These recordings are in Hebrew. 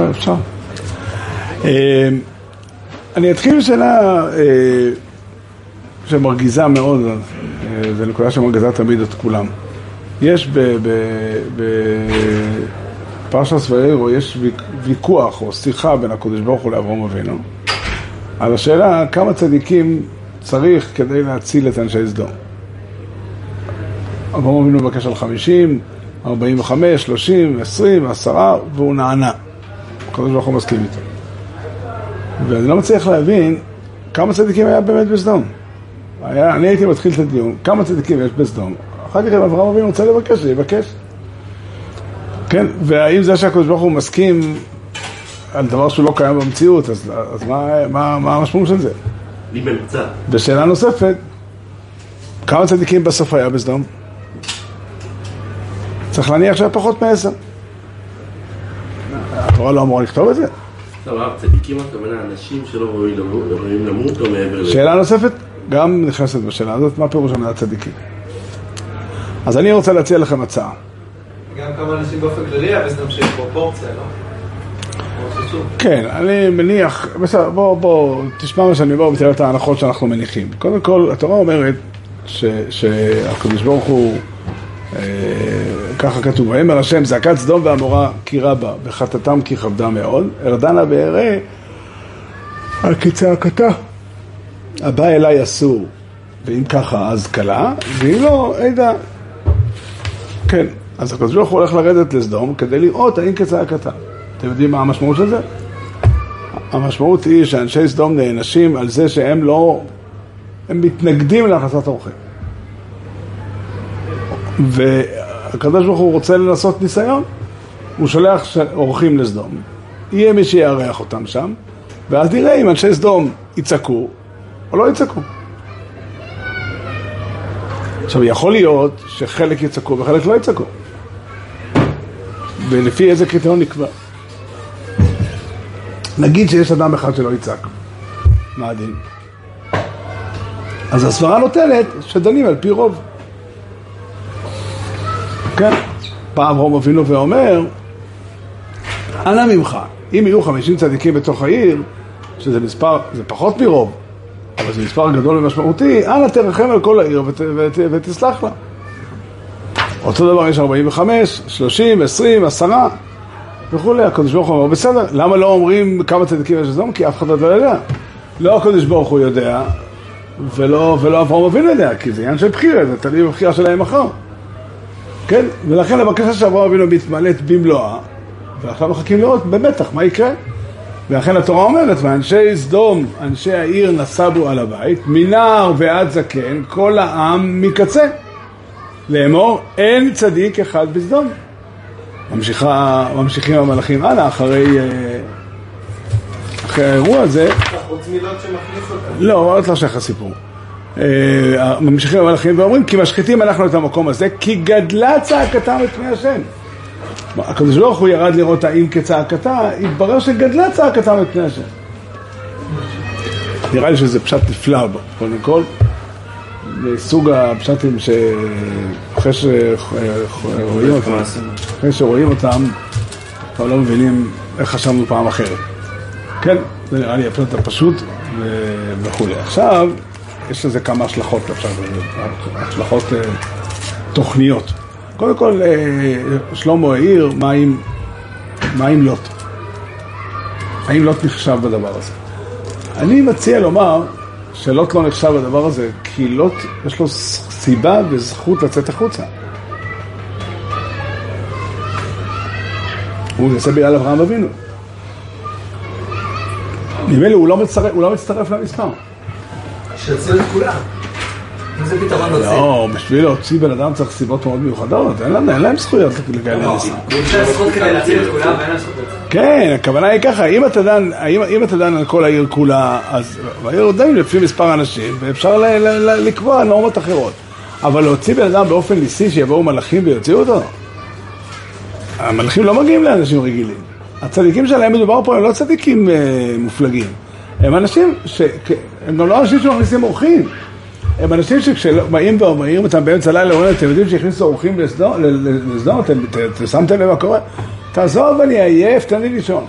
אפשר. אה, אני אתחיל בשאלה אה, שמרגיזה מאוד, אה, זו נקודה שמרגיזה תמיד את כולם. יש בפרשת ואירו, יש ויכוח או שיחה בין הקדוש ברוך הוא לאברהם אבינו על השאלה כמה צדיקים צריך כדי להציל את אנשי סדום. אברהם אבינו מבקש על 50, 45, 30, 20, 10, והוא נענה. הקדוש ברוך הוא מסכים איתו. ואני לא מצליח להבין כמה צדיקים היה באמת בסדום. היה, אני הייתי מתחיל את הדיון, כמה צדיקים יש בסדום. אחר כך אם אברהם אבינו רוצה לבקש, שיבקש. כן, והאם זה שהקדוש ברוך הוא מסכים על דבר שהוא לא קיים במציאות, אז, אז מה, מה, מה המשמעות של זה? לי ממצא. ושאלה נוספת, כמה צדיקים בסוף היה בסדום? צריך להניח שהיה פחות מעשר. התורה לא אמורה לכתוב את זה? לא, הרב, צדיקים הכוונה אנשים שלא ראויים למות או מעבר לזה. שאלה נוספת, גם נכנסת בשאלה הזאת, מה פירוש המילה צדיקים? אז אני רוצה להציע לכם הצעה. גם כמה אנשים באופן כללי היה בסדום שיש פרופורציה, לא? כן, אני מניח, בסדר, בוא, בוא, תשמע מה שאני אומר ותראה את ההנחות שאנחנו מניחים. קודם כל, התורה אומרת שהקדוש ברוך הוא, אה, ככה כתוב, ויאמר השם, זעקת סדום ועמורה כי רבה, וחטאתם כי כבדה מאוד, ארדנה ואראה על כצעקתה. הבא אליי אסור, ואם ככה אז קלה, ואם לא, עדה. כן, אז הקדוש ברוך הוא הולך לרדת לסדום כדי לראות האם כצעקתה. אתם יודעים מה המשמעות של זה? המשמעות היא שאנשי סדום נענשים על זה שהם לא, הם מתנגדים להכנסת אורחים. והקדוש ברוך הוא רוצה לנסות ניסיון, הוא שולח אורחים לסדום, יהיה מי שיארח אותם שם, ואז נראה אם אנשי סדום יצעקו או לא יצעקו. עכשיו, יכול להיות שחלק יצעקו וחלק לא יצעקו. ולפי איזה קריטריון נקבע. נגיד שיש אדם אחד שלא יצעק, מה הדין? אז הסברה נותנת שדנים על פי רוב. כן, פעם רום אבינו ואומר, אנא ממך, אם יהיו חמישים צדיקים בתוך העיר, שזה מספר, זה פחות מרוב, אבל זה מספר גדול ומשמעותי, אנא תרחם על כל העיר ות, ות, ות, ותסלח לה. אותו דבר יש 45, 30, 20, 10 וכולי, הקדוש ברוך הוא אומר, בסדר, למה לא אומרים כמה צדיקים יש לסדום? כי אף אחד לא יודע. לא הקדוש ברוך הוא יודע, ולא, ולא אברהם אבינו יודע, כי זה עניין של בחירה, זה תלוי בבחירה שלהם מחר. כן? ולכן הבקשה של אברהם אבינו מתמלאת במלואה, ועכשיו מחכים לראות במתח מה יקרה. ולכן התורה אומרת, ואנשי סדום, אנשי העיר נסבו על הבית, מנער ועד זקן, כל העם מקצה. לאמור, אין צדיק אחד בסדום. ממשיכה, ממשיכים המלאכים הלאה, אחרי, אחרי האירוע הזה. חוץ מילות שמכניס אותם. לא, לא שייך הסיפור. ממשיכים המלאכים ואומרים, כי משחיתים אנחנו את המקום הזה, כי גדלה צעקתם את פני השם. הקדוש ברוך הוא ירד לראות האם כצעקתה, התברר שגדלה צעקתם את פני השם. נראה לי שזה פשט נפלא קודם כל. מסוג הפשטים שאחרי שרואים אותם, שרואים אותם, כבר לא מבינים איך חשבנו פעם אחרת. כן, זה נראה לי הפשט הפשוט וכולי. עכשיו, יש לזה כמה השלכות, עכשיו, השלכות תוכניות. קודם כל, שלמה העיר, מה עם לוט? האם לוט נחשב בדבר הזה? אני מציע לומר שלוט לא נחשב בדבר הזה, כי לוט יש לו סיבה וזכות לצאת החוצה. הוא יוצא בגלל אברהם אבינו. לי, הוא לא מצטרף, הוא לא מצטרף למספר. שיוציאו את כולם. אם זה פתרון להוציא. לא, בשביל להוציא בן אדם צריך סיבות מאוד מיוחדות, אין להם, להם זכויות לכאלה מספר. הוא רוצה זכות כדי להציל את כולם ואין לה זכות לצאת. כן, הכוונה היא ככה, אם אתה דן, על כל העיר כולה, אז העיר דנים לפי מספר אנשים, ואפשר לקבוע נורמות אחרות. אבל להוציא בן אדם באופן ניסי שיבואו מלאכים ויוציאו אותו? המלאכים לא מגיעים לאנשים רגילים. הצדיקים שלהם מדובר פה הם לא צדיקים אה, מופלגים. הם אנשים ש... הם גם לא אנשים שמכניסים אורחים. הם אנשים שכשבאים ואומרים אותם באמצע הלילה, אומרים, אתם יודעים שהכניסו אורחים לסדום, אתם שמתם לב מה קורה? תעזוב, אני עייף, תן לי לישון.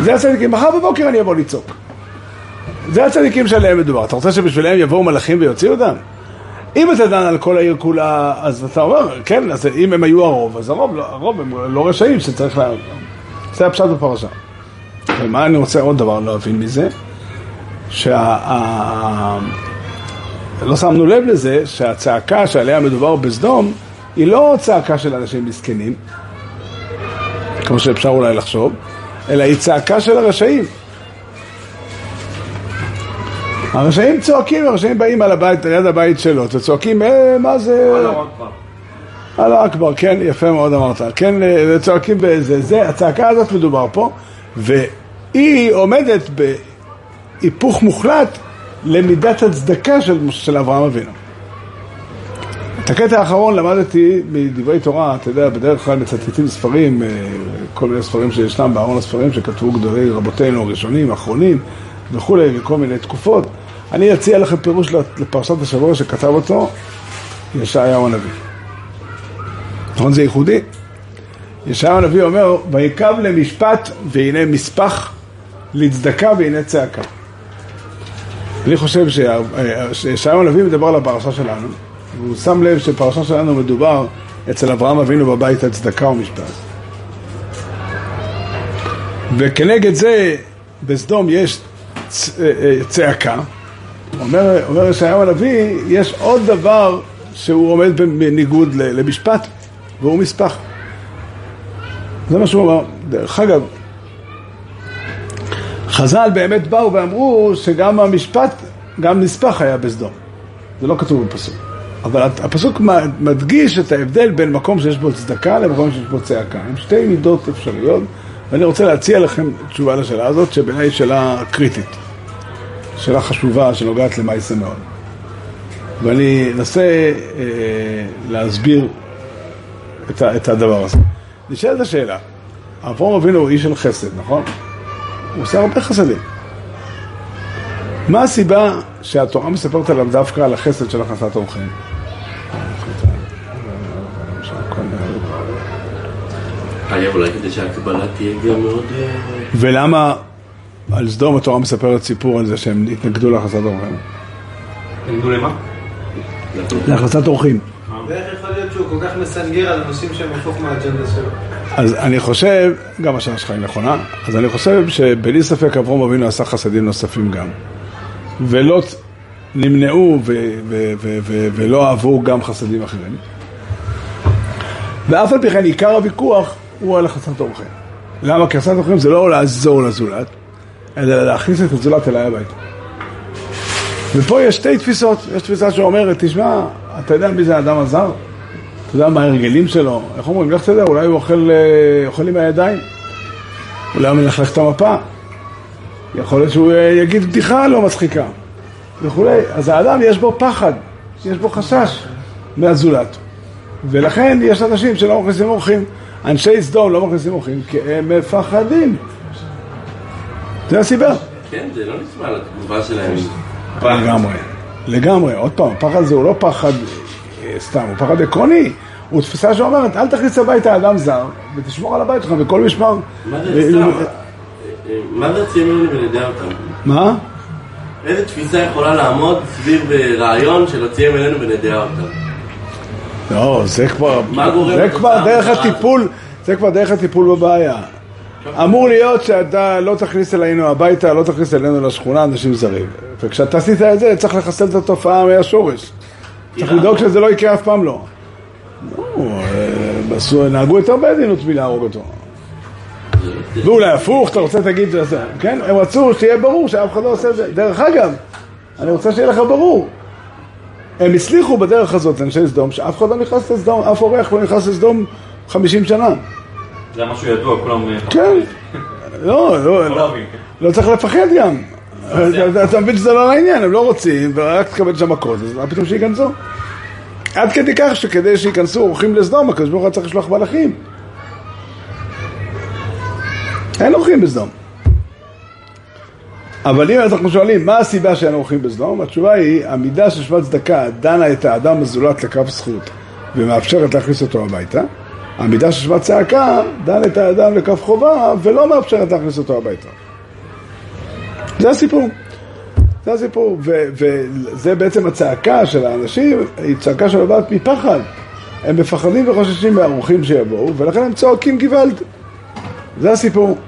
זה הצדיקים, מחר בבוקר אני אבוא לצעוק. זה הצדיקים שעליהם מדובר. אתה רוצה שבשבילם יבואו מלאכים ויוציאו אותם? אם אתה דן על כל העיר כולה, אז אתה אומר, כן, אז אם הם היו הרוב, אז הרוב, לא, הרוב הם לא רשעים שצריך לה... זה הפשט בפרשה. ומה אני רוצה עוד דבר להבין מזה? שה... לא שמנו לב לזה שהצעקה שעליה מדובר בסדום היא לא צעקה של אנשים מסכנים, כמו שאפשר אולי לחשוב, אלא היא צעקה של הרשעים. הרשעים צועקים, הרשעים באים על הבית, ליד הבית שלו, וצועקים, אה, מה זה... אללה אכבר, כן, יפה מאוד אמרת, כן, אה, וצועקים בזה, זה, הצעקה הזאת מדובר פה, והיא עומדת בהיפוך מוחלט למידת הצדקה של, של אברהם אבינו. את הקטע האחרון למדתי מדברי תורה, אתה יודע, בדרך כלל מצטטים ספרים, אה, כל מיני ספרים שישנם בארון הספרים שכתבו גדולי רבותינו הראשונים, האחרונים וכולי, וכל מיני תקופות. אני אציע לכם פירוש לפרשת השבוע שכתב אותו ישעיהו הנביא. נכון זה ייחודי? ישעיהו הנביא אומר, ויקב למשפט והנה מספח, לצדקה והנה צעקה. אני חושב שישעיהו הנביא מדבר על הפרשה שלנו, והוא שם לב שפרשה שלנו מדובר אצל אברהם אבינו בבית הצדקה ומשפט. וכנגד זה בסדום יש אה, אה, צעקה, אומר, אומר ישעיהו הנביא, יש עוד דבר שהוא עומד בניגוד למשפט, והוא מספח. זה מה שהוא אמר. דרך אגב, חז"ל באמת באו ואמרו שגם המשפט, גם נספח היה בסדום. זה לא כתוב בפסוק. אבל הפסוק מדגיש את ההבדל בין מקום שיש בו צדקה למקום שיש בו צעקה. הם שתי מידות אפשריות, ואני רוצה להציע לכם תשובה לשאלה הזאת, שבעיניי היא שאלה קריטית. שאלה חשובה שנוגעת למעשה מאוד. ואני אנסה אה, להסביר את, את הדבר הזה. נשאלת השאלה, אברהם אבינו הוא איש של חסד, נכון? הוא עושה הרבה חסדים. מה הסיבה שהתורה מספרת עליו דווקא על החסד של הכנסת אורחים? היה אולי כדי שהקבלה תהיה גם מאוד... אה, ולמה על סדום התורה מספרת סיפור על זה שהם התנגדו להכנסת אורחים? התנגדו למה? להכנסת אורחים. ואיך יכול להיות שהוא כל כך מסנגר על אנשים שהם הפוך מהאג'נדה שלו? אז אני חושב, גם השאלה שלך היא נכונה, אז אני חושב שבלי ספק אברום אבינו עשה חסדים נוספים גם. ולא נמנעו ו- ו- ו- ולא אהבו גם חסדים אחרים. ואף על פי כן עיקר הוויכוח הוא על הכנסת אורחים. למה? כי הכנסת אורחים זה לא לעזור לזולת, אלא להכניס את הזולת אליי הביתה. ופה יש שתי תפיסות, יש תפיסה שאומרת, תשמע, אתה יודע מי זה האדם הזר? אתה יודע מה ההרגלים שלו? איך אומרים? לך תדע, אולי הוא אוכל, אה, אוכל עם הידיים, אולי הוא מלכלך את המפה, יכול להיות שהוא אה, יגיד בדיחה לא מצחיקה, וכולי. אז האדם יש בו פחד, יש בו חשש מהזולת. ולכן יש אנשים שלא מכניסים אורחים. אנשי סדום לא מכניסים אורחים כי הם מפחדים. זה הסיבה. כן, זה לא נשמע לתגובה שלהם. לגמרי, לגמרי. עוד פעם, הפחד הזה הוא לא פחד סתם, הוא פחד עקרוני. הוא תפיסה שאומרת, אל תכניס הביתה אדם זר, ותשמור על הבית שלך, וכל משמר... מה זה סתם? מה זה הציונים ונדע אותם? מה? איזה תפיסה יכולה לעמוד סביב אה, רעיון של הוציאים אלינו ונדע אותם? לא, זה כבר, מה גורם זה כבר דרך הטיפול, זה כבר דרך הטיפול בבעיה. אמור להיות שאתה לא תכניס אלינו הביתה, לא תכניס אלינו לשכונה אנשים זרים. וכשאתה עשית את זה, צריך לחסל את התופעה מהשורש. צריך לדאוג שזה לא יקרה אף פעם לא. אה, נהגו יותר בעדינות מלהרוג אותו. ואולי הפוך, אתה רוצה תגיד, כן? הם רצו שיהיה ברור שאף אחד לא עושה את זה. דרך אגב, אני רוצה שיהיה לך ברור. הם הצליחו בדרך הזאת, אנשי סדום, שאף אחד לא נכנס לסדום, אף אורח לא נכנס לסדום 50 שנה. זה משהו ידוע, כולם... אה, כן. לא, לא, לא כן. לא צריך לפחד גם. אתה- מבין שזה לא לעניין, הם לא רוצים, ורק תקבל שם מכות, אז מה פתאום שייכנסו? עד כדי כך שכדי שייכנסו אורחים לסדום, הקדוש ברוך הוא צריך לשלוח מלאכים. אין אורחים בסדום. אבל אם אנחנו שואלים מה הסיבה שאין אורחים בסדום, התשובה היא, המידה של שבת צדקה דנה את האדם הזולת לקרב זכות ומאפשרת להכניס אותו הביתה, המידה של שבת צעקה דן את האדם לכף חובה ולא מאפשרת להכניס אותו הביתה. זה הסיפור. זה הסיפור, ו- וזה בעצם הצעקה של האנשים, היא צעקה שנובעת מפחד. הם מפחדים וחוששים מהאורחים שיבואו, ולכן הם צועקים גוואלד. זה הסיפור.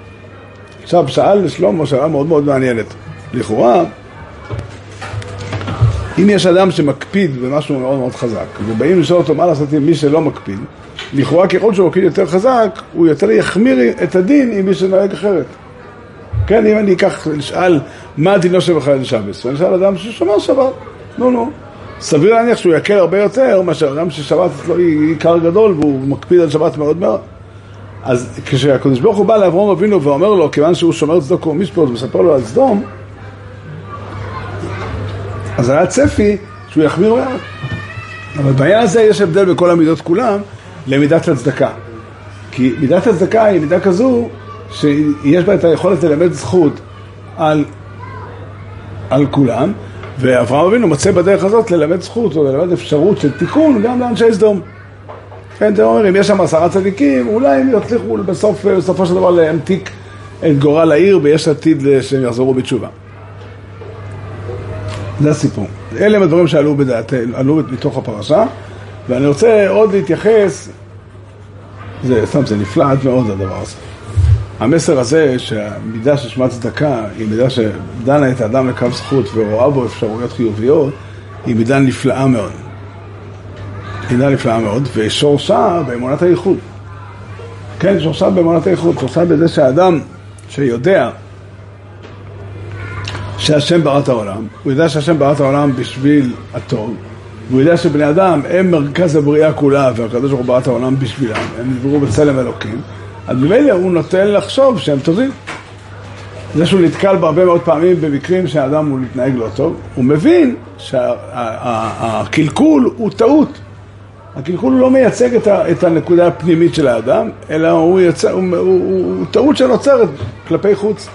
עכשיו, שאל שלמה שאלה מאוד מאוד מעניינת. לכאורה, אם יש אדם שמקפיד במשהו מאוד מאוד חזק, ובאים לשאול אותו מה לעשות עם מי שלא מקפיד, לכאורה ככל שהוא מקפיד יותר חזק, הוא יותר יחמיר את הדין עם מי שנוהג אחרת. כן, אם אני אקח, נשאל מה דינו של בחייל שבס, ואני אשאל אדם ששומר שבת, נו נו. סביר להניח שהוא יקל הרבה יותר מאשר אדם ששבת אצלו היא עיקר גדול והוא מקפיד על שבת מאוד מאוד. אז כשהקדוש ברוך הוא בא לאברהם אבינו ואומר לו, כיוון שהוא שומר צדוק ומשפט ומספר לו על סדום, אז היה צפי שהוא יחמיר מעט. אבל בעניין הזה יש הבדל בכל המידות כולם למידת הצדקה. כי מידת הצדקה היא מידה כזו שיש בה את היכולת ללמד זכות על, על כולם, ואברהם אבינו מצא בדרך הזאת ללמד זכות או ללמד אפשרות של תיקון גם לאנשי סדום. כן, אתה אומר, אם יש שם עשרה צדיקים, אולי הם יצליחו בסוף, בסופו של דבר להמתיק את גורל העיר ויש עתיד שהם יחזרו בתשובה. זה הסיפור. אלה הם הדברים שעלו בדעתנו, עלו מתוך הפרשה, ואני רוצה עוד להתייחס, זה סתם, זה נפלא עד מאוד הדבר הזה. המסר הזה שהמידה של שמע צדקה היא מידה שדנה את האדם לקו זכות ורואה בו אפשרויות חיוביות, היא מידה נפלאה מאוד. מידה נפלאה מאוד, ושורשה באמונת הייחוד. כן, שורשה באמונת הייחוד, שורשה בזה שהאדם שיודע שהשם ברא את העולם, הוא יודע שהשם ברא את העולם בשביל הטוב, והוא יודע שבני אדם הם מרכז הבריאה כולה, והקדוש ברוך הוא ברא את העולם בשבילם, הם נבראו בצלם אלוקים, אז ממילא הוא נוטה לחשוב שהם טובים. זה שהוא נתקל בהרבה מאוד פעמים במקרים שהאדם הוא מתנהג לא טוב, הוא מבין שהקלקול הוא טעות. הקלקול לא מייצג את, ה, את הנקודה הפנימית של האדם, אלא הוא, יצא, הוא, הוא, הוא, הוא טעות שנוצרת כלפי חוץ.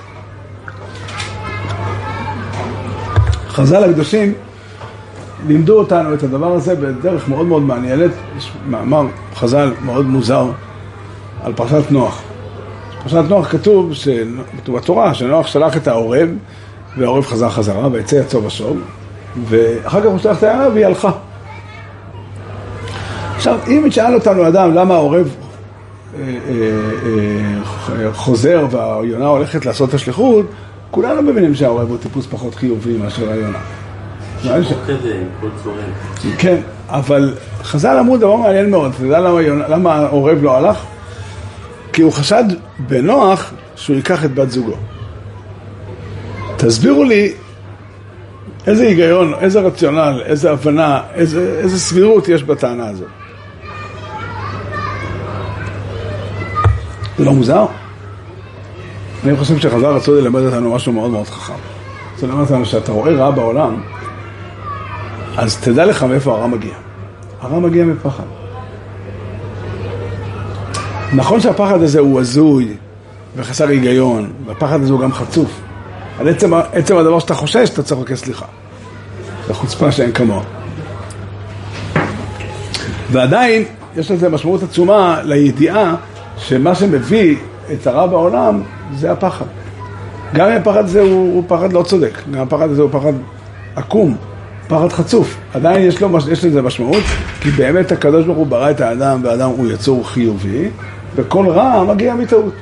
חז"ל הקדושים לימדו אותנו את הדבר הזה בדרך מאוד מאוד מעניינת, יש מאמר חז"ל מאוד מוזר על פרשת נוח. פרשת נוח כתוב, כתוב בתורה, שנוח שלח את העורב, והעורב חזר חזרה, ויצא יצוא ושוב, ואחר כך הוא שלח את הערב והיא הלכה. עכשיו, אם תשאל אותנו אדם למה העורב אה, אה, אה, חוזר והיונה הולכת לעשות את השליחות, כולנו מבינים שהעורב הוא טיפוס פחות חיובי מאשר היונה. כן, אבל חז"ל אמרו דבר מעניין מאוד, אתה יודע למה העורב לא הלך? כי הוא חשד בנוח שהוא ייקח את בת זוגו. תסבירו לי איזה היגיון, איזה רציונל, איזה הבנה, איזה, איזה סבירות יש בטענה הזאת. זה לא מוזר? אני חושב שחז"ל רצו ללמד אותנו משהו מאוד מאוד חכם. רצו ללמד אותנו שאתה רואה רע בעולם, אז תדע לך מאיפה הרע מגיע. הרע מגיע מפחד. נכון שהפחד הזה הוא הזוי וחסר היגיון, והפחד הזה הוא גם חצוף. על עצם, עצם הדבר שאתה חושש, אתה צריך לבקש סליחה. זו חוצפה שאין כמוה. ועדיין, יש לזה משמעות עצומה לידיעה שמה שמביא את הרע בעולם זה הפחד. גם אם הפחד הזה הוא, הוא פחד לא צודק, גם הפחד הזה הוא פחד עקום, פחד חצוף. עדיין יש, לו, יש לזה משמעות, כי באמת הקדוש ברוך הוא ברא את האדם, והאדם הוא יצור חיובי, וכל רע מגיע מטעות.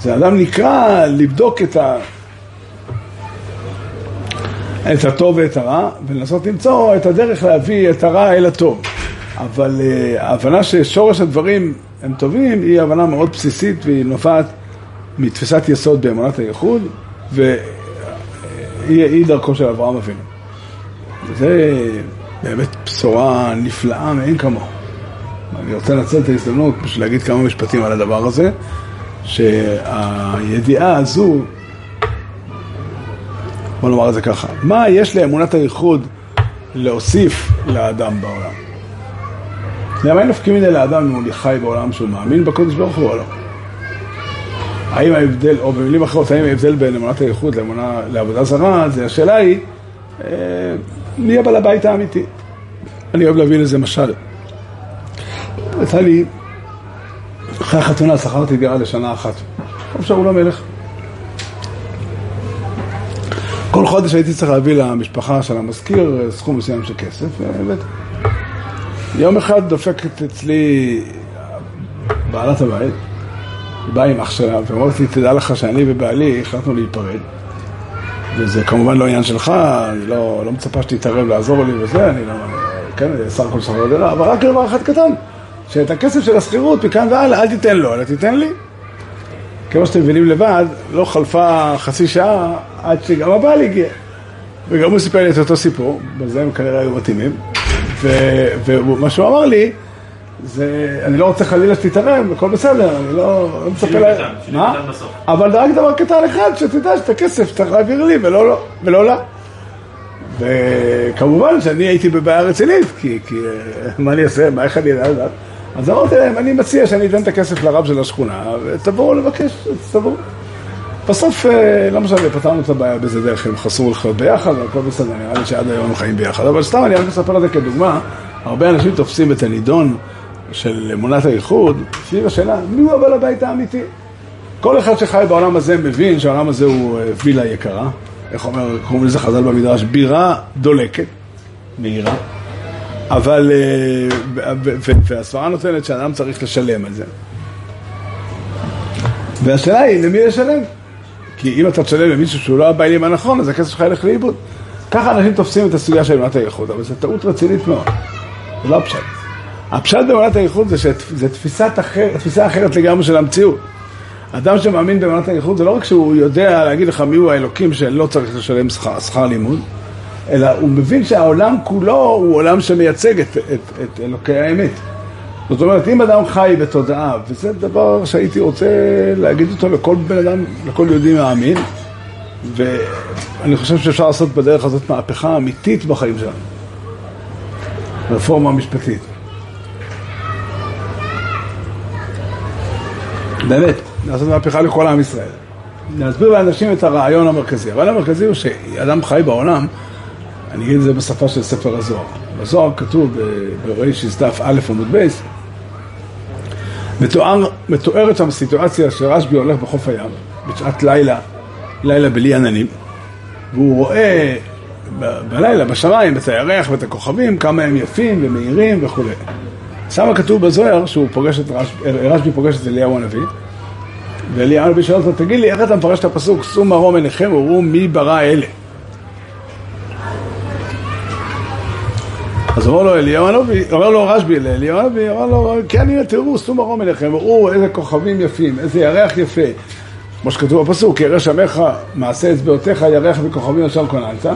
זה אדם נקרא לבדוק את, ה... את הטוב ואת הרע, ולנסות למצוא את הדרך להביא את הרע אל הטוב. אבל uh, ההבנה ששורש הדברים הם טובים, היא הבנה מאוד בסיסית והיא נובעת מתפיסת יסוד באמונת הייחוד, והיא דרכו של אברהם אבינו. זה באמת בשורה נפלאה מאין כמוה. אני רוצה לנצל את ההזדמנות בשביל להגיד כמה משפטים על הדבר הזה, שהידיעה הזו, בוא נאמר את זה ככה, מה יש לאמונת הייחוד להוסיף לאדם בעולם? למה אין נפקים מזה לאדם אם הוא חי בעולם שהוא מאמין בקודש ברוך הוא או לא? האם ההבדל, או במילים אחרות, האם ההבדל בין אמונת הייחוד לאמונה לעבודה זרה, זה השאלה היא, אה, מי הבעל הבית האמיתי? אני אוהב להביא לזה משל. יצא לי אחרי החתונה שכרתי דירה לשנה אחת. טוב שאול המלך. כל חודש הייתי צריך להביא למשפחה של המזכיר סכום מסוים של כסף, והבאתי. יום אחד דופקת אצלי בעלת הבית, היא באה עם אח שלה, ואומרת לי, תדע לך שאני ובעלי החלטנו להיפרד. וזה כמובן לא עניין שלך, אני לא, לא מצפה שתתערב לעזור לי וזה, אני לא, כן, סך הכל שכר דירה, אבל רק דבר אחד קטן, שאת הכסף של השכירות מכאן והלאה, אל תיתן לו, אלא תיתן לי. כמו שאתם מבינים לבד, לא חלפה חצי שעה עד שגם הבעל הגיע. וגם הוא סיפר לי את אותו סיפור, בזה הם כנראה היו מתאימים. ו- ומה שהוא אמר לי, זה, אני לא רוצה חלילה שתתערב, הכל בסדר, אני לא, לא מצפה לה... קטן, מה? אבל רק דבר קטן אחד, שתדע שאת הכסף צריך להעביר לי ולא, לא, ולא לה. וכמובן שאני הייתי בבעיה רצינית, כי, כי מה אני אעשה, מה איך אני אדע לדעת? אז אמרתי להם, אני מציע שאני אתן את הכסף לרב של השכונה, ותבואו לבקש, תבואו. בסוף, אה, לא משנה, פתרנו את הבעיה באיזה דרך, הם חסרו לחיות ביחד, הכל בסדר, נראה לי שעד היום חיים ביחד. אבל סתם, אני רק מספר את זה כדוגמה, הרבה אנשים תופסים את הנידון של אמונת הייחוד, סביב השאלה, מי הוא הבעל הבית האמיתי? כל אחד שחי בעולם הזה מבין שהעולם הזה הוא אה, וילה יקרה, איך אומר, קוראים לזה חז"ל במדרש, בירה דולקת, מהירה, אבל, אה, והסברה נותנת שאדם צריך לשלם על זה. והשאלה היא, למי לשלם? כי אם אתה תשלם למישהו שהוא לא הבעלים הנכון, אז הכסף שלך ילך לאיבוד. ככה אנשים תופסים את הסוגיה של אמונת הייחוד, אבל זו טעות רצינית מאוד. זה לא הפשט. הפשט באמונת הייחוד זה שזו אחר, תפיסה אחרת לגמרי של המציאות. אדם שמאמין באמונת הייחוד זה לא רק שהוא יודע להגיד לך מיהו האלוקים שלא צריך לשלם שכר לימוד, אלא הוא מבין שהעולם כולו הוא עולם שמייצג את, את, את אלוקי האמת. זאת אומרת, אם אדם חי בתודעה, וזה דבר שהייתי רוצה להגיד אותו לכל בן אדם, לכל יהודי מאמין, ואני חושב שאפשר לעשות בדרך הזאת מהפכה אמיתית בחיים שלנו. רפורמה משפטית. באמת, לעשות מהפכה לכל עם ישראל. להסביר לאנשים את הרעיון המרכזי. הרעיון המרכזי הוא שאדם חי בעולם, אני אגיד את זה בשפה של ספר הזוהר. בזוהר כתוב ברישיס דף א' עמוד בייס, מתואר, מתוארת שם סיטואציה שרשב"י הולך בחוף הים, בשעת לילה, לילה בלי עננים, והוא רואה ב- בלילה, בשמיים, את הירח ואת הכוכבים, כמה הם יפים ומהירים וכולי. שם כתוב בזוהר שהוא פוגש את רשב"י, רשב"י פוגש את אליהו הנביא, ואליהו הנביא שואל אותו, תגיד לי, איך אתה מפרש את הפסוק, שאו מרום עיניכם וראו מי ברא אלה? אז אומר לו אליהו הנביא, אומר לו רשב"י לאליהו הנביא, אומר לו, כן הנה תראו, שאו מרום עיניכם, ראו איזה כוכבים יפים, איזה ירח יפה. כמו שכתוב בפסוק, ירא שמך מעשה אצבעותיך, ירח וכוכבים אשר כוננת,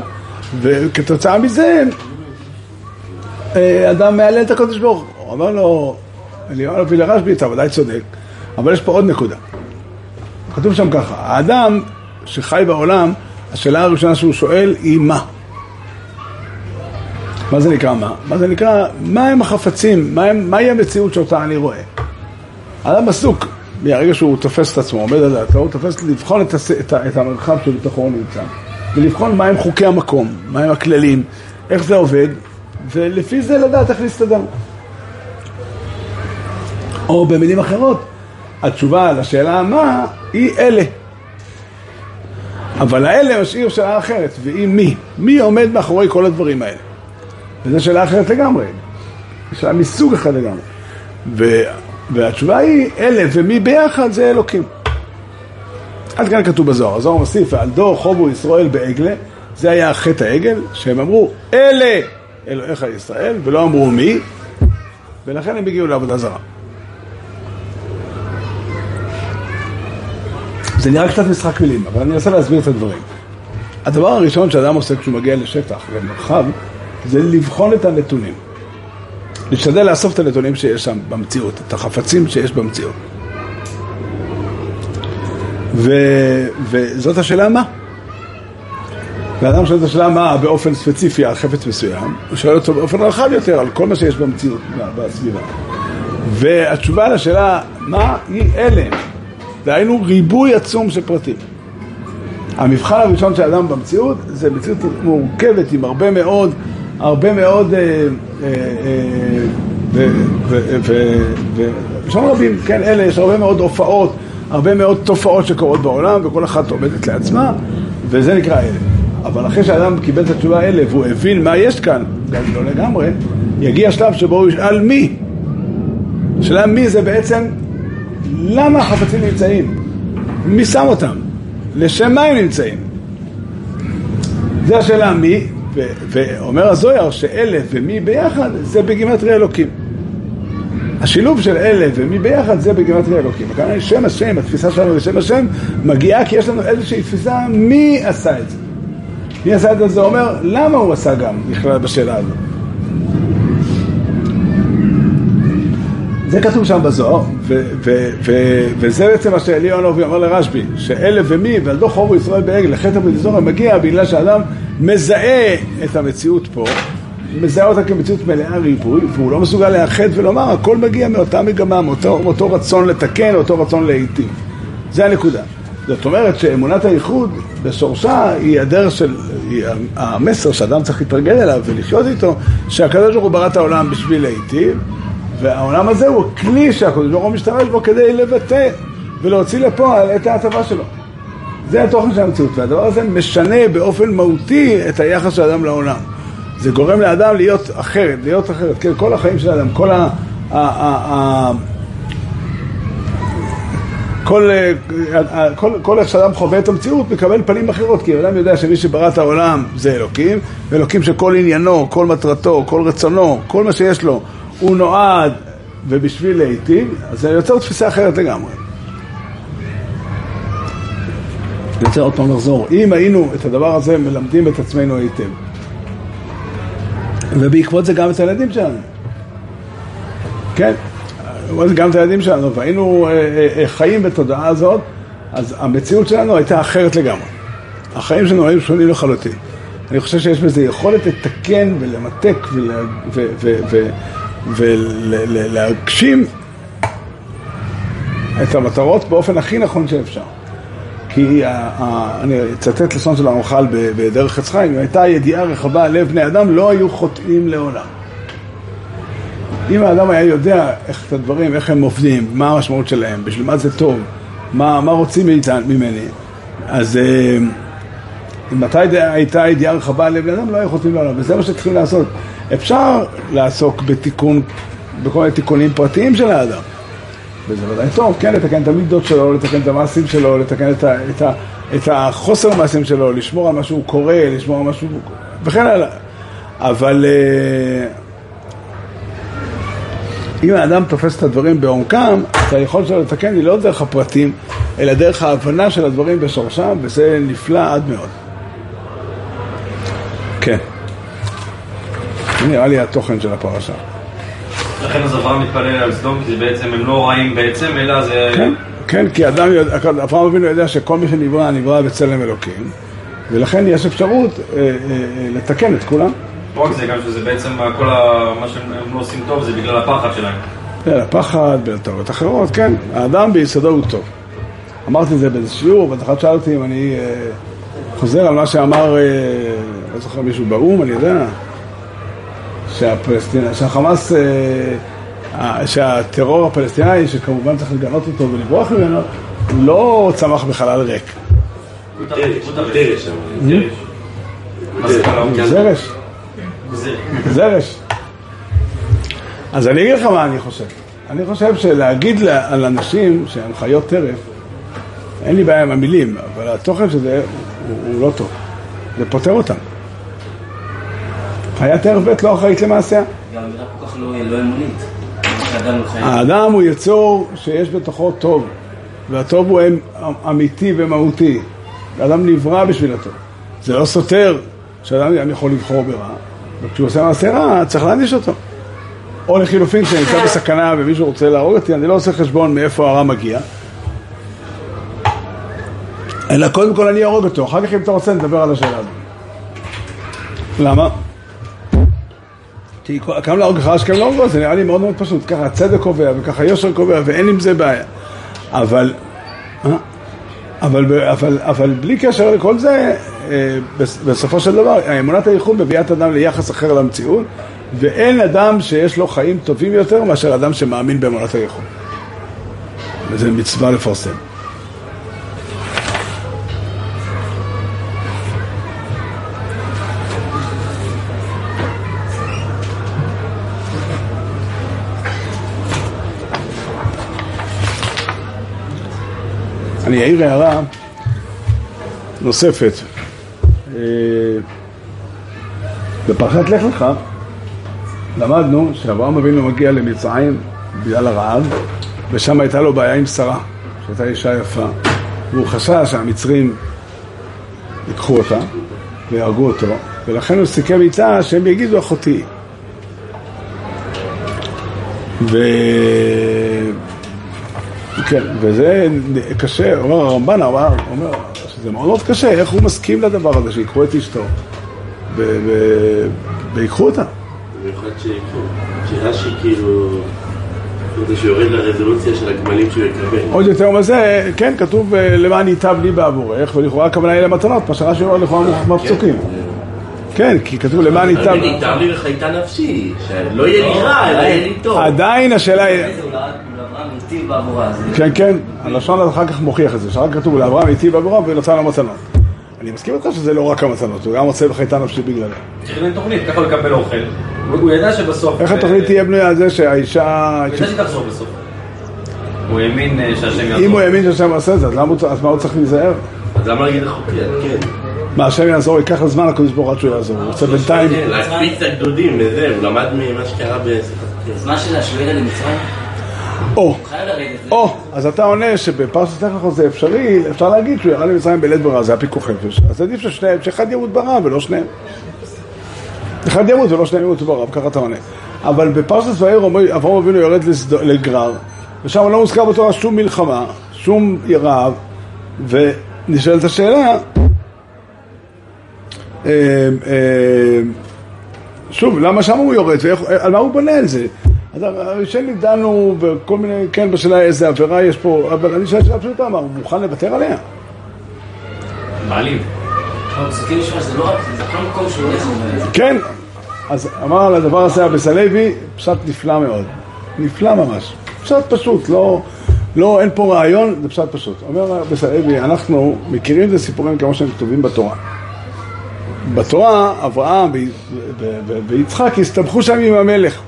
וכתוצאה מזה אה, אדם מהלל את הקדוש ברוך. הוא אומר לו, אליהו הנביא לרשב"י, אתה ודאי צודק, אבל יש פה עוד נקודה. כתוב שם ככה, האדם שחי בעולם, השאלה הראשונה שהוא שואל היא מה? מה זה נקרא מה? מה זה נקרא, מה הם החפצים, מה המציאות שאותה אני רואה? האדם עסוק, מהרגע שהוא תופס את עצמו, עומד על דעתו, הוא תופס לבחון את, הס, את, את המרחב שבתוכו הוא נמצא, ולבחון מהם חוקי המקום, מהם הכללים, איך זה עובד, ולפי זה לדעת איך להסתדר. או במילים אחרות, התשובה לשאלה מה היא אלה. אבל האלה משאיר שאלה אחרת, והיא מי? מי עומד מאחורי כל הדברים האלה? וזו שאלה אחרת לגמרי, שאלה מסוג אחר לגמרי. ו... והתשובה היא, אלה ומי ביחד זה אלוקים. עד כאן כתוב בזוהר, הזוהר מוסיף, ועל דור חובו ישראל בעגלה, זה היה חטא העגל, שהם אמרו, אלה אלוהיך ישראל, ולא אמרו מי, ולכן הם הגיעו לעבודה זרה. זה נראה קצת משחק מילים, אבל אני אנסה להסביר את הדברים. הדבר הראשון שאדם עושה כשהוא מגיע לשטח, למרחב, זה לבחון את הנתונים. להשתדל לאסוף את הנתונים שיש שם במציאות, את החפצים שיש במציאות. ו... וזאת השאלה מה. ואדם שואל את השאלה מה באופן ספציפי על חפץ מסוים, הוא שואל אותו באופן רחב יותר על כל מה שיש במציאות, בסביבה. והתשובה לשאלה מה היא אלה. דהיינו ריבוי עצום של פרטים. המבחן הראשון של האדם במציאות זה מציאות מורכבת עם הרבה מאוד, הרבה מאוד, אה, אה, אה, ו- ו- ו- ו- לשון רבים, כן, אלה, יש הרבה מאוד הופעות, הרבה מאוד תופעות שקורות בעולם, וכל אחת עומדת לעצמה, וזה נקרא אלה. אבל אחרי שאדם קיבל את התשובה האלה, והוא הבין מה יש כאן, גם לא לגמרי, יגיע שלב שבו הוא ישאל מי. השאלה מי זה בעצם, למה החפצים נמצאים? מי שם אותם? לשם מה הם נמצאים? זו השאלה מי, ו- ואומר הזויר שאלה ומי ביחד זה בגימטרי אלוקים. השילוב של אלה ומי ביחד זה בגימטרי אלוקים. הכוונה שם השם, התפיסה שלנו לשם השם, מגיעה כי יש לנו איזושהי תפיסה מי עשה את זה. מי עשה את זה? זה אומר למה הוא עשה גם, נכלל בשאלה הזאת. זה כתוב שם בזוהר, ו- ו- ו- וזה בעצם מה שאליהו הנביא אומר לרשב"י, שאלה ומי ועל דוח חורו ישראל בעגל לחטא ולזוהר מגיע בגלל שאדם מזהה את המציאות פה, מזהה אותה כמציאות מלאה ריבוי, והוא לא מסוגל לאחד ולומר, הכל מגיע מאותה מגמה, מאותו, מאותו רצון לתקן, אותו רצון להיטיב. זה הנקודה. זאת אומרת שאמונת הייחוד בשורשה היא הדרך של, היא המסר שאדם צריך להתרגל אליו ולחיות איתו, שהקדוש ברוך הוא ברא את העולם בשביל להיטיב, והעולם הזה הוא כלי שהקדוש ברוך הוא משתמש בו כדי לבטא ולהוציא לפועל את ההטבה שלו. זה התוכן של המציאות, והדבר הזה משנה באופן מהותי את היחס של האדם לעולם. זה גורם לאדם להיות אחרת, להיות אחרת. כן, כל החיים של האדם, כל ה... ה, ה, ה כל, כל, כל איך שאדם חווה את המציאות מקבל פנים אחרות, כי האדם יודע שמי שברא את העולם זה אלוקים, ואלוקים שכל עניינו, כל מטרתו, כל רצונו, כל מה שיש לו, הוא נועד ובשביל להיטיב, אז זה יוצר תפיסה אחרת לגמרי. אני רוצה עוד פעם לחזור, אם היינו את הדבר הזה מלמדים את עצמנו היטב, ובעקבות זה גם את הילדים שלנו, כן, גם את הילדים שלנו, והיינו אה, אה, חיים בתודעה הזאת, אז המציאות שלנו הייתה אחרת לגמרי. החיים שלנו היו שונים לחלוטין. אני חושב שיש בזה יכולת לתקן ולמתק ולהגשים את המטרות באופן הכי נכון שאפשר. כי אני אצטט לשון של הרמח"ל בדרך עץ חיים, אם הייתה ידיעה רחבה על לב בני אדם, לא היו חוטאים לעולם. אם האדם היה יודע איך את הדברים, איך הם עובדים, מה המשמעות שלהם, בשביל מה זה טוב, מה, מה רוצים ממני, אז אם מתי הייתה ידיעה רחבה על לב בני אדם, לא היו חוטאים לעולם, וזה מה שצריכים לעשות. אפשר לעסוק בתיקון, בכל מיני תיקונים פרטיים של האדם. וזה ודאי טוב, כן, לתקן את המידות שלו, לתקן את המעשים שלו, לתקן את, ה, את, ה, את החוסר המעשים שלו, לשמור על מה שהוא קורא, לשמור על מה שהוא... וכן הלאה. אבל אה, אם האדם תופס את הדברים בעומקם, אז היכולת שלו לתקן היא לא דרך הפרטים, אלא דרך ההבנה של הדברים בשורשם, וזה נפלא עד מאוד. כן. נראה לי התוכן של הפרשה. לכן אז אברהם מתפלל על סדום, כי בעצם הם לא רעים בעצם, אלא זה... כן, כן, כי אדם, אברהם אבינו יודע שכל מי שנברא, נברא בצלם אלוקים, ולכן יש אפשרות אה, אה, אה, לתקן את כולם. לא רק זה, גם שזה בעצם כל מה שהם לא עושים טוב זה בגלל הפחד שלהם. כן, הפחד, בטעויות אחרות, כן, האדם ביסודו הוא טוב. אמרתי את זה באיזה שיעור, ואז אחד שאל אותי אם אני חוזר על מה שאמר, לא זוכר מישהו באו"ם, אני יודע, שהפלסטינה, שהחמאס, אה, שהטרור הפלסטיני, שכמובן צריך לגנות אותו ולברוח ממנו, לא צמח בחלל ריק. זרש. זרש. אז אני אגיד לך מה אני חושב. אני חושב שלהגיד על אנשים שהם חיות טרף, אין לי בעיה עם המילים, אבל התוכן של זה הוא, הוא לא טוב. זה פותר אותם. חיית ב' לא אחראית למעשיה. גם אמירה כל כך לא לא אמונית. האדם הוא יצור שיש בתוכו טוב, והטוב הוא אמ- אמיתי ומהותי. האדם נברא בשביל הטוב. זה לא סותר שאדם יכול לבחור ברע, וכשהוא עושה מעשה רע, צריך להעניש אותו. או לחילופין, כשנמצא בסכנה ומישהו רוצה להרוג אותי, אני לא עושה חשבון מאיפה הרע מגיע. אלא קודם כל אני אהרוג אותו, אחר כך אם אתה רוצה נדבר על השאלה הזאת. למה? כי כמה להרוג לך אשכם לא הורגו, זה נראה לי מאוד מאוד פשוט. ככה הצדק קובע וככה יושר קובע ואין עם זה בעיה. אבל, אה? אבל, אבל, אבל בלי קשר לכל זה, אה, בס- בסופו של דבר, אמונת הייחוד מביאה את האדם ליחס אחר למציאות, ואין אדם שיש לו חיים טובים יותר מאשר אדם שמאמין באמונת הייחוד. וזה מצווה לפרסם. אני אעיר הערה נוספת. אה, בפרשת לך לך למדנו שאברהם אבינו מגיע למצרים בגלל הרעב ושם הייתה לו בעיה עם שרה, שהייתה אישה יפה והוא חשש שהמצרים ייקחו אותה ויהרגו אותו ולכן הוא סיכם איתה שהם יגידו אחותי ו... כן, וזה קשה, אומר הרמב"ן, אמר, אומר שזה מאוד מאוד קשה, איך הוא מסכים לדבר הזה, שיקחו את אשתו ויקחו אותה. במיוחד שיקחו. שרש"י כאילו... זה שיורד לרזולוציה של הגמלים שהוא יקבל. עוד יותר מזה, כן, כתוב אה, למען ייטב לי בעבורך, ולכאורה הכוונה היא למתנות, מה שרש"י אומר לכאורה בפסוקים. כן, כי כתוב למען ייטב... אבל ייטב לי וחייתה נפשי, שלא יהיה לי רע, אלא יהיה לי טוב. עדיין השאלה היא... היטיב בעבורה. כן, כן, הלשון אחר כך מוכיח את זה, שרק כתוב לאברהם היטיב בעבורה ונתן לו מתנות. אני מסכים איתך שזה לא רק המתנות, הוא גם רוצה בחייתה נפשי בגללה. תכנן תוכנית, ככה הוא יקבל אוכל. הוא ידע שבסוף... איך התוכנית תהיה בנויה על זה שהאישה... הוא ידע שהיא תחזור בסוף. הוא האמין אה, שהשם יעזור. אם הוא האמין שהשם עושה את זה, אז מה הוא צריך להיזהר? אז למה להגיד אחותי? כן. מה, השם יעזור, ייקח לו זמן לקדוש ברוך הוא עד שהוא יעזור. הוא רוצה בינתיים... כן, להקפיץ את הגדודים וזה, הוא למד ממה שקרה בשיחת. בזמן של ירד למצרים, או. או, אז אתה עונה שבפרשת לך זה אפשרי, אפשר להגיד שהוא ירד למצרים בלית ברירה, זה היה פיקוח נפש. אז עדיף ששניהם, שאחד ימות ברעב ולא שניהם. אחד ימות ולא שניהם ימותו ברעב, ככה אתה עונה. אבל בפרשת אומר, אברהם אבינו יורד לגרר, ושם לא מוזכר בתורה שום מלחמה, שום רעב, ונשאלת השאלה, אה, אה, שוב, למה שם הוא יורד, ועל מה הוא בונה על זה? אז הראשונים דנו בכל מיני, כן, בשאלה איזה עבירה יש פה, אבל אני שואל שאלה פשוטה, מה, הוא מוכן לוותר עליה? מעליב. שזה לא רק, זה כל מקום שהוא הולך הוא אומר את זה. כן, אז אמר על הדבר הזה הבסלוי, פשט נפלא מאוד, נפלא ממש, פשט פשוט, לא, לא, אין פה רעיון, זה פשט פשוט. אומר הבסלוי, אנחנו מכירים את הסיפורים כמו שהם כתובים בתורה. בתורה, אברהם ויצחק הסתבכו שם עם המלך.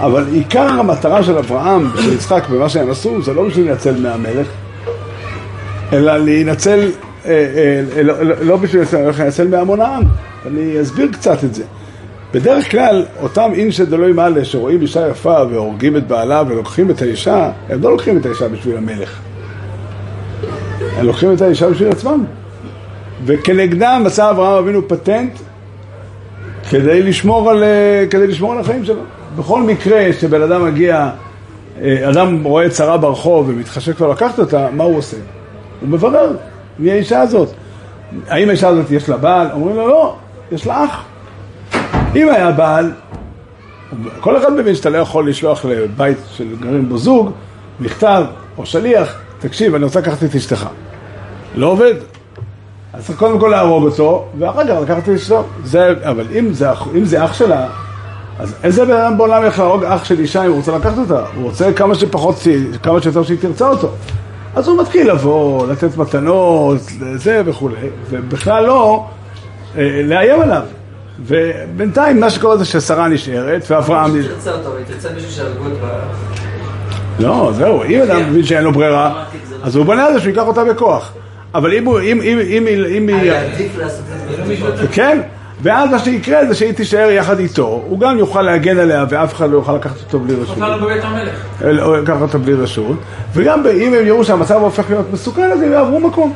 אבל עיקר המטרה של אברהם ושל יצחק במה שהם עשו, זה לא בשביל להינצל מהמלך, אלא להינצל, אה, אה, לא, לא, לא בשביל להינצל מהמון העם. אני אסביר קצת את זה. בדרך כלל, אותם אינשא דלוי מעלה שרואים אישה יפה והורגים את בעלה ולוקחים את האישה, הם לא לוקחים את האישה בשביל המלך. הם לוקחים את האישה בשביל עצמם. וכנגדם מצא אברהם אבינו פטנט כדי לשמור על, אה, כדי לשמור על החיים שלו. בכל מקרה שבן אדם מגיע, אה, אדם רואה צרה ברחוב ומתחשק כבר לקחת אותה, מה הוא עושה? הוא מברר מי האישה הזאת. האם האישה הזאת יש לה בעל? אומרים לו לא, יש לה אח. אם היה בעל, כל אחד מבין שאתה לא יכול לשלוח לבית של גרים בו זוג, מכתב או שליח, תקשיב, אני רוצה לקחת את אשתך. לא עובד. אז צריך קודם כל להרוג אותו, ואחר כך לקחת את אשתו. זה, אבל אם זה, אם זה אח שלה, אז איזה בן אדם בעולם יכול להרוג אח של אישה אם הוא רוצה לקחת אותה? הוא רוצה כמה שפחות, כמה שיותר שהיא תרצה אותו. אז הוא מתחיל לבוא, לתת מתנות, זה וכולי, ובכלל לא אה, לאיים עליו. ובינתיים מה שקורה זה ששרה נשארת, ואברהם... נש- תרצה אותו, היא תרצה מישהו שיהרגו את בעלה. לא, זהו, אם אדם מבין שאין לו ברירה, אז הוא בונה על זה שהוא ייקח אותה בכוח. אבל אם הוא, אם, אם, אם, אם, אם היא... היה עדיף לעשות את זה בכוח. כן, ואז מה שיקרה זה שהיא תישאר יחד איתו, הוא גם יוכל להגן עליה ואף אחד לא יוכל לקחת אותו בלי רשות. אותנו בבית המלך. או לקחת אותו בלי רשות, וגם אם הם יראו שהמצב הופך להיות מסוכן, אז הם יעברו מקום.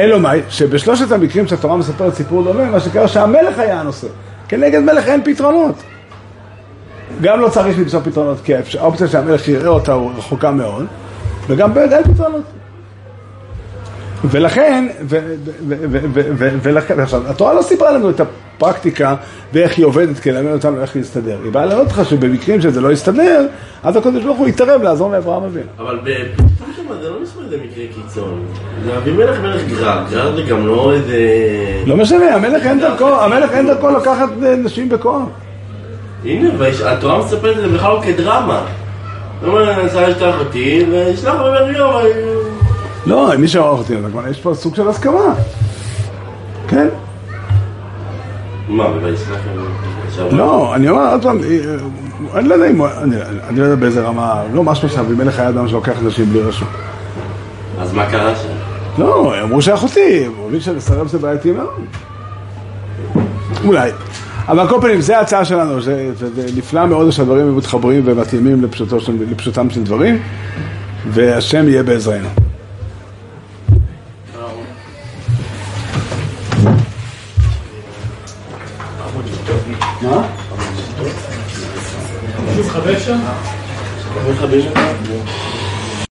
אלא מאי, שבשלושת המקרים שהתורה מספרת סיפור דומה, מה שקרה שהמלך היה הנושא. כנגד מלך אין פתרונות. גם לא צריך למצוא פתרונות, כי האופציה שהמלך יראה אותה הוא רחוקה מאוד, וגם באמת אין פתרונות. ולכן, ו- ו- ו- ו- ו- ולכן, עכשיו, התורה לא סיפרה לנו את הפרקטיקה ואיך היא עובדת כדי ללמד אותנו איך להסתדר. היא באה ללמד אותך שבמקרים שזה לא יסתדר, אז הקדוש ברוך הוא יתערב לעזור לאברהם אבינו. אבל בפתאום שם זה לא נשמע איזה מקרה קיצון. זה אבימלך מלך גרר, גרר זה גם לא איזה... לא משנה, המלך אין דרכו, המלך אין דרכו לקחת אה, נשים בכוח. הנה, והש- התורה מספרת את זה בכלל לא כדרמה. הוא אומר, אני לשלוח אותי, וישלח ממנו יום. לא, מי שעורך אותי, יש פה סוג של הסכמה. כן? מה? לא, אני אומר עוד פעם, אה, אני לא יודע אם, אני לא יודע באיזה רמה, לא משהו שאבימלך היה אדם שלוקח אנשים בלי רשות. אז מה קרה שם? לא, אמרו שאחותי, הוא מבין שלסרב זה בעייתי מאוד. אולי. אבל על כל פנים, זו ההצעה שלנו, זה, נפלא מאוד שהדברים מתחברים ומתאימים לפשוטם של דברים, והשם יהיה בעזרנו. אתה יכול לכבש אותה?